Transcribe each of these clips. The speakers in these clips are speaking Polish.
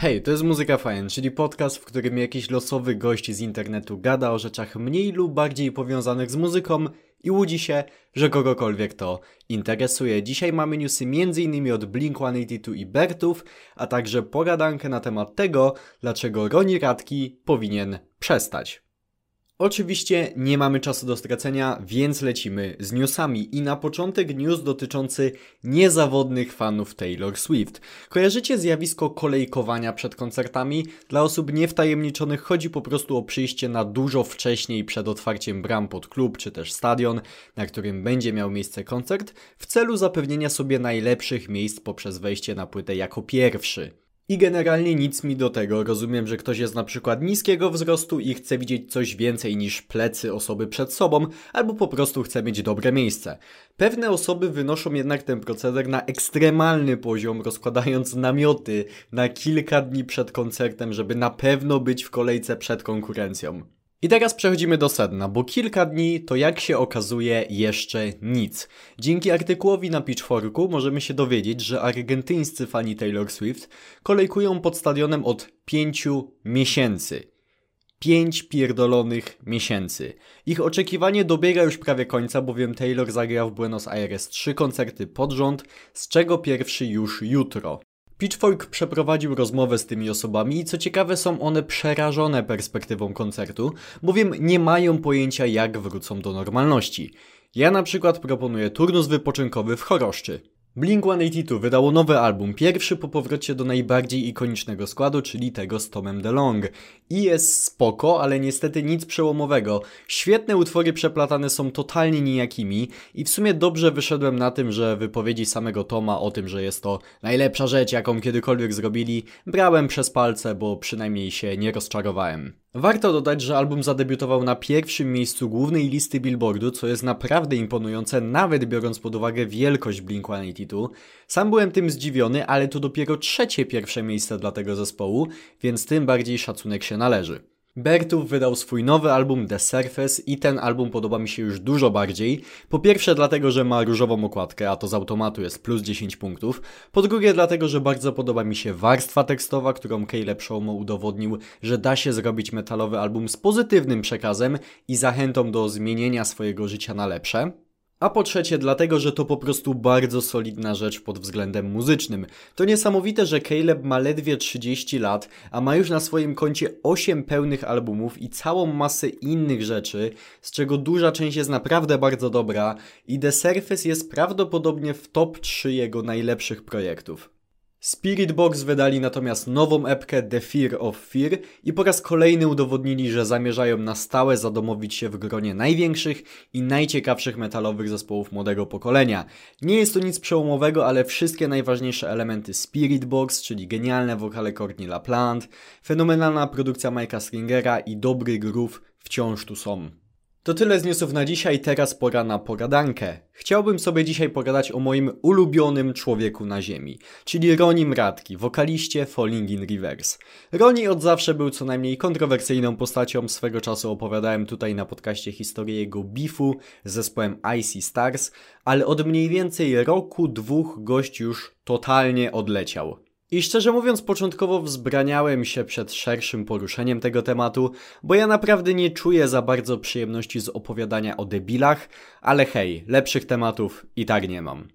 Hej, to jest Muzyka Fajn, czyli podcast, w którym jakiś losowy gość z internetu gada o rzeczach mniej lub bardziej powiązanych z muzyką i łudzi się, że kogokolwiek to interesuje. Dzisiaj mamy newsy m.in. od Blink-182 i Bertów, a także pogadankę na temat tego, dlaczego Roni Radki powinien przestać. Oczywiście nie mamy czasu do stracenia, więc lecimy z newsami. I na początek news dotyczący niezawodnych fanów Taylor Swift. Kojarzycie zjawisko kolejkowania przed koncertami? Dla osób niewtajemniczonych chodzi po prostu o przyjście na dużo wcześniej przed otwarciem bram pod klub czy też stadion, na którym będzie miał miejsce koncert, w celu zapewnienia sobie najlepszych miejsc poprzez wejście na płytę jako pierwszy. I generalnie nic mi do tego. Rozumiem, że ktoś jest na przykład niskiego wzrostu i chce widzieć coś więcej niż plecy osoby przed sobą, albo po prostu chce mieć dobre miejsce. Pewne osoby wynoszą jednak ten proceder na ekstremalny poziom, rozkładając namioty na kilka dni przed koncertem, żeby na pewno być w kolejce przed konkurencją. I teraz przechodzimy do sedna, bo kilka dni to jak się okazuje jeszcze nic. Dzięki artykułowi na Pitchforku możemy się dowiedzieć, że argentyńscy fani Taylor Swift kolejkują pod stadionem od pięciu miesięcy. Pięć pierdolonych miesięcy. Ich oczekiwanie dobiega już prawie końca, bowiem Taylor zagra w Buenos Aires trzy koncerty pod rząd, z czego pierwszy już jutro. Pitchfork przeprowadził rozmowę z tymi osobami i co ciekawe są one przerażone perspektywą koncertu, bowiem nie mają pojęcia jak wrócą do normalności. Ja na przykład proponuję turnus wypoczynkowy w Choroszczy. Blink-182 wydało nowy album, pierwszy po powrocie do najbardziej ikonicznego składu, czyli tego z Tomem DeLong. I jest spoko, ale niestety nic przełomowego. Świetne utwory przeplatane są totalnie nijakimi i w sumie dobrze wyszedłem na tym, że wypowiedzi samego Toma o tym, że jest to najlepsza rzecz, jaką kiedykolwiek zrobili, brałem przez palce, bo przynajmniej się nie rozczarowałem. Warto dodać, że album zadebiutował na pierwszym miejscu głównej listy Billboardu, co jest naprawdę imponujące, nawet biorąc pod uwagę wielkość Blink-182. Sam byłem tym zdziwiony, ale to dopiero trzecie pierwsze miejsce dla tego zespołu, więc tym bardziej szacunek się należy. Bertów wydał swój nowy album The Surface i ten album podoba mi się już dużo bardziej. Po pierwsze dlatego, że ma różową okładkę, a to z automatu jest plus 10 punktów. Po drugie dlatego, że bardzo podoba mi się warstwa tekstowa, którą Caleb Showmo udowodnił, że da się zrobić metalowy album z pozytywnym przekazem i zachętą do zmienienia swojego życia na lepsze. A po trzecie dlatego, że to po prostu bardzo solidna rzecz pod względem muzycznym. To niesamowite, że Caleb ma ledwie 30 lat, a ma już na swoim koncie 8 pełnych albumów i całą masę innych rzeczy, z czego duża część jest naprawdę bardzo dobra i The Surface jest prawdopodobnie w top 3 jego najlepszych projektów. Spirit Box wydali natomiast nową epkę The Fear of Fear i po raz kolejny udowodnili, że zamierzają na stałe zadomowić się w gronie największych i najciekawszych metalowych zespołów młodego pokolenia. Nie jest to nic przełomowego, ale wszystkie najważniejsze elementy Spirit Box, czyli genialne wokale Courtney LaPlante, fenomenalna produkcja Mike'a Stringera i dobry groove wciąż tu są. To tyle z newsów na dzisiaj, teraz pora na pogadankę. Chciałbym sobie dzisiaj pogadać o moim ulubionym człowieku na ziemi, czyli Roni Mradki, wokaliście Falling in Reverse. Roni od zawsze był co najmniej kontrowersyjną postacią, swego czasu opowiadałem tutaj na podcaście historię jego bifu z zespołem Icy Stars, ale od mniej więcej roku, dwóch gość już totalnie odleciał. I szczerze mówiąc, początkowo wzbraniałem się przed szerszym poruszeniem tego tematu, bo ja naprawdę nie czuję za bardzo przyjemności z opowiadania o debilach, ale hej, lepszych tematów i tak nie mam.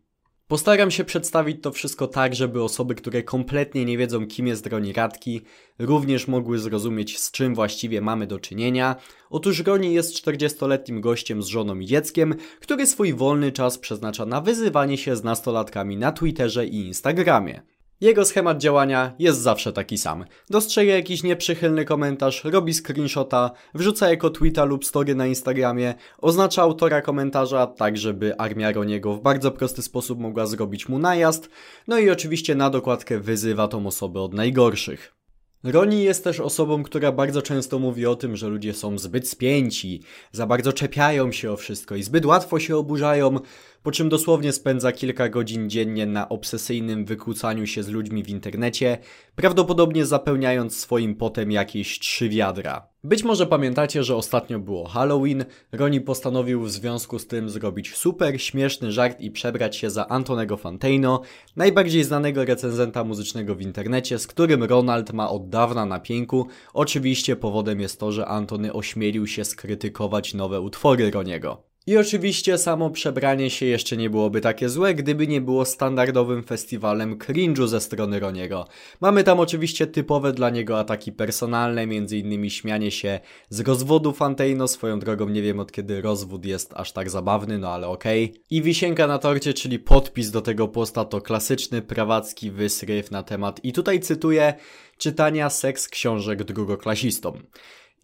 Postaram się przedstawić to wszystko tak, żeby osoby, które kompletnie nie wiedzą, kim jest Roni Radki, również mogły zrozumieć, z czym właściwie mamy do czynienia. Otóż Roni jest 40-letnim gościem z żoną i dzieckiem, który swój wolny czas przeznacza na wyzywanie się z nastolatkami na Twitterze i Instagramie. Jego schemat działania jest zawsze taki sam. Dostrzega jakiś nieprzychylny komentarz, robi screenshota, wrzuca jako tweeta lub story na Instagramie, oznacza autora komentarza tak, żeby armia Roniego w bardzo prosty sposób mogła zrobić mu najazd, no i oczywiście na dokładkę wyzywa tą osobę od najgorszych. Roni jest też osobą, która bardzo często mówi o tym, że ludzie są zbyt spięci, za bardzo czepiają się o wszystko i zbyt łatwo się oburzają, po czym dosłownie spędza kilka godzin dziennie na obsesyjnym wykłócaniu się z ludźmi w internecie, prawdopodobnie zapełniając swoim potem jakieś trzy wiadra. Być może pamiętacie, że ostatnio było Halloween, Roni postanowił w związku z tym zrobić super śmieszny żart i przebrać się za Antonego Fanteino, najbardziej znanego recenzenta muzycznego w internecie, z którym Ronald ma od dawna na pięku. Oczywiście powodem jest to, że Antony ośmielił się skrytykować nowe utwory Roniego. I oczywiście samo przebranie się jeszcze nie byłoby takie złe, gdyby nie było standardowym festiwalem cringe'u ze strony Roniego. Mamy tam oczywiście typowe dla niego ataki personalne, m.in. śmianie się z rozwodu Fanteino, swoją drogą nie wiem od kiedy rozwód jest aż tak zabawny, no ale okej. Okay. I wisienka na torcie, czyli podpis do tego posta to klasyczny prawacki wysryw na temat, i tutaj cytuję, czytania seks książek drugoklasistom.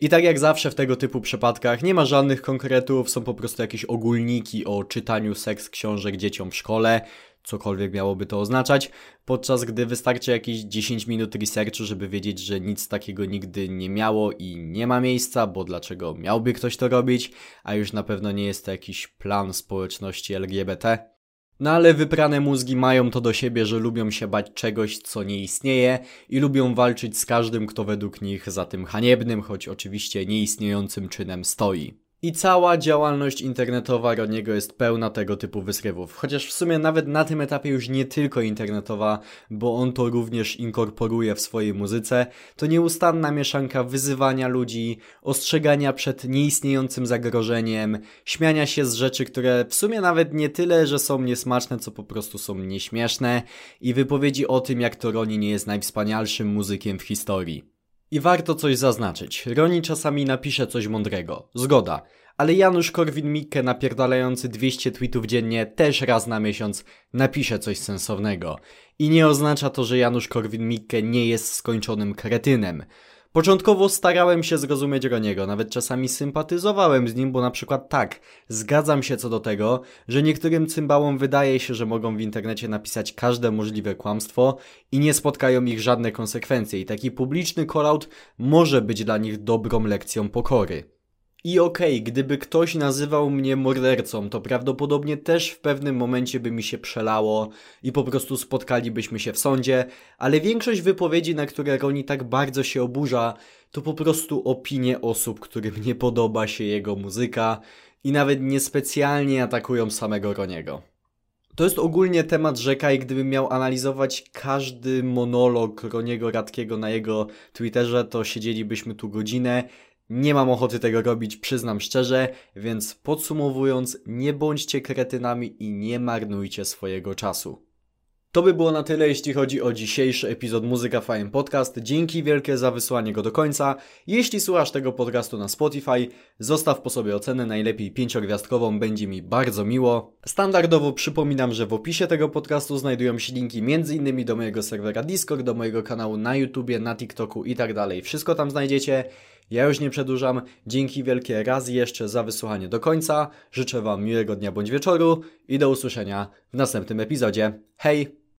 I tak jak zawsze w tego typu przypadkach nie ma żadnych konkretów, są po prostu jakieś ogólniki o czytaniu seks książek dzieciom w szkole, cokolwiek miałoby to oznaczać, podczas gdy wystarczy jakieś 10 minut researchu, żeby wiedzieć, że nic takiego nigdy nie miało i nie ma miejsca, bo dlaczego miałby ktoś to robić, a już na pewno nie jest to jakiś plan społeczności LGBT. No ale wyprane mózgi mają to do siebie, że lubią się bać czegoś, co nie istnieje i lubią walczyć z każdym, kto według nich za tym haniebnym, choć oczywiście nieistniejącym czynem stoi. I cała działalność internetowa Roniego jest pełna tego typu wysrywów. Chociaż w sumie nawet na tym etapie już nie tylko internetowa, bo on to również inkorporuje w swojej muzyce, to nieustanna mieszanka wyzywania ludzi, ostrzegania przed nieistniejącym zagrożeniem, śmiania się z rzeczy, które w sumie nawet nie tyle, że są niesmaczne, co po prostu są nieśmieszne i wypowiedzi o tym, jak to Roni nie jest najwspanialszym muzykiem w historii. I warto coś zaznaczyć. Roni czasami napisze coś mądrego. Zgoda. Ale Janusz Korwin-Mikke napierdalający 200 tweetów dziennie też raz na miesiąc napisze coś sensownego. I nie oznacza to, że Janusz Korwin-Mikke nie jest skończonym kretynem. Początkowo starałem się zrozumieć Roniego, nawet czasami sympatyzowałem z nim, bo na przykład tak, zgadzam się co do tego, że niektórym cymbałom wydaje się, że mogą w internecie napisać każde możliwe kłamstwo i nie spotkają ich żadne konsekwencje i taki publiczny call-out może być dla nich dobrą lekcją pokory. I okej, okay, gdyby ktoś nazywał mnie mordercą, to prawdopodobnie też w pewnym momencie by mi się przelało i po prostu spotkalibyśmy się w sądzie, ale większość wypowiedzi, na które Roni tak bardzo się oburza, to po prostu opinie osób, którym nie podoba się jego muzyka i nawet niespecjalnie atakują samego Roniego. To jest ogólnie temat rzeka i gdybym miał analizować każdy monolog Roniego Radkiego na jego Twitterze, to siedzielibyśmy tu godzinę nie mam ochoty tego robić, przyznam szczerze, więc podsumowując, nie bądźcie kretynami i nie marnujcie swojego czasu. To by było na tyle, jeśli chodzi o dzisiejszy epizod Muzyka Fajn Podcast. Dzięki wielkie za wysłanie go do końca. Jeśli słuchasz tego podcastu na Spotify, zostaw po sobie ocenę, najlepiej pięciogwiazdkową, będzie mi bardzo miło. Standardowo przypominam, że w opisie tego podcastu znajdują się linki m.in. do mojego serwera Discord, do mojego kanału na YouTubie, na TikToku i tak. Wszystko tam znajdziecie. Ja już nie przedłużam. Dzięki wielkie raz jeszcze za wysłuchanie do końca. Życzę Wam miłego dnia bądź wieczoru i do usłyszenia w następnym epizodzie. Hej!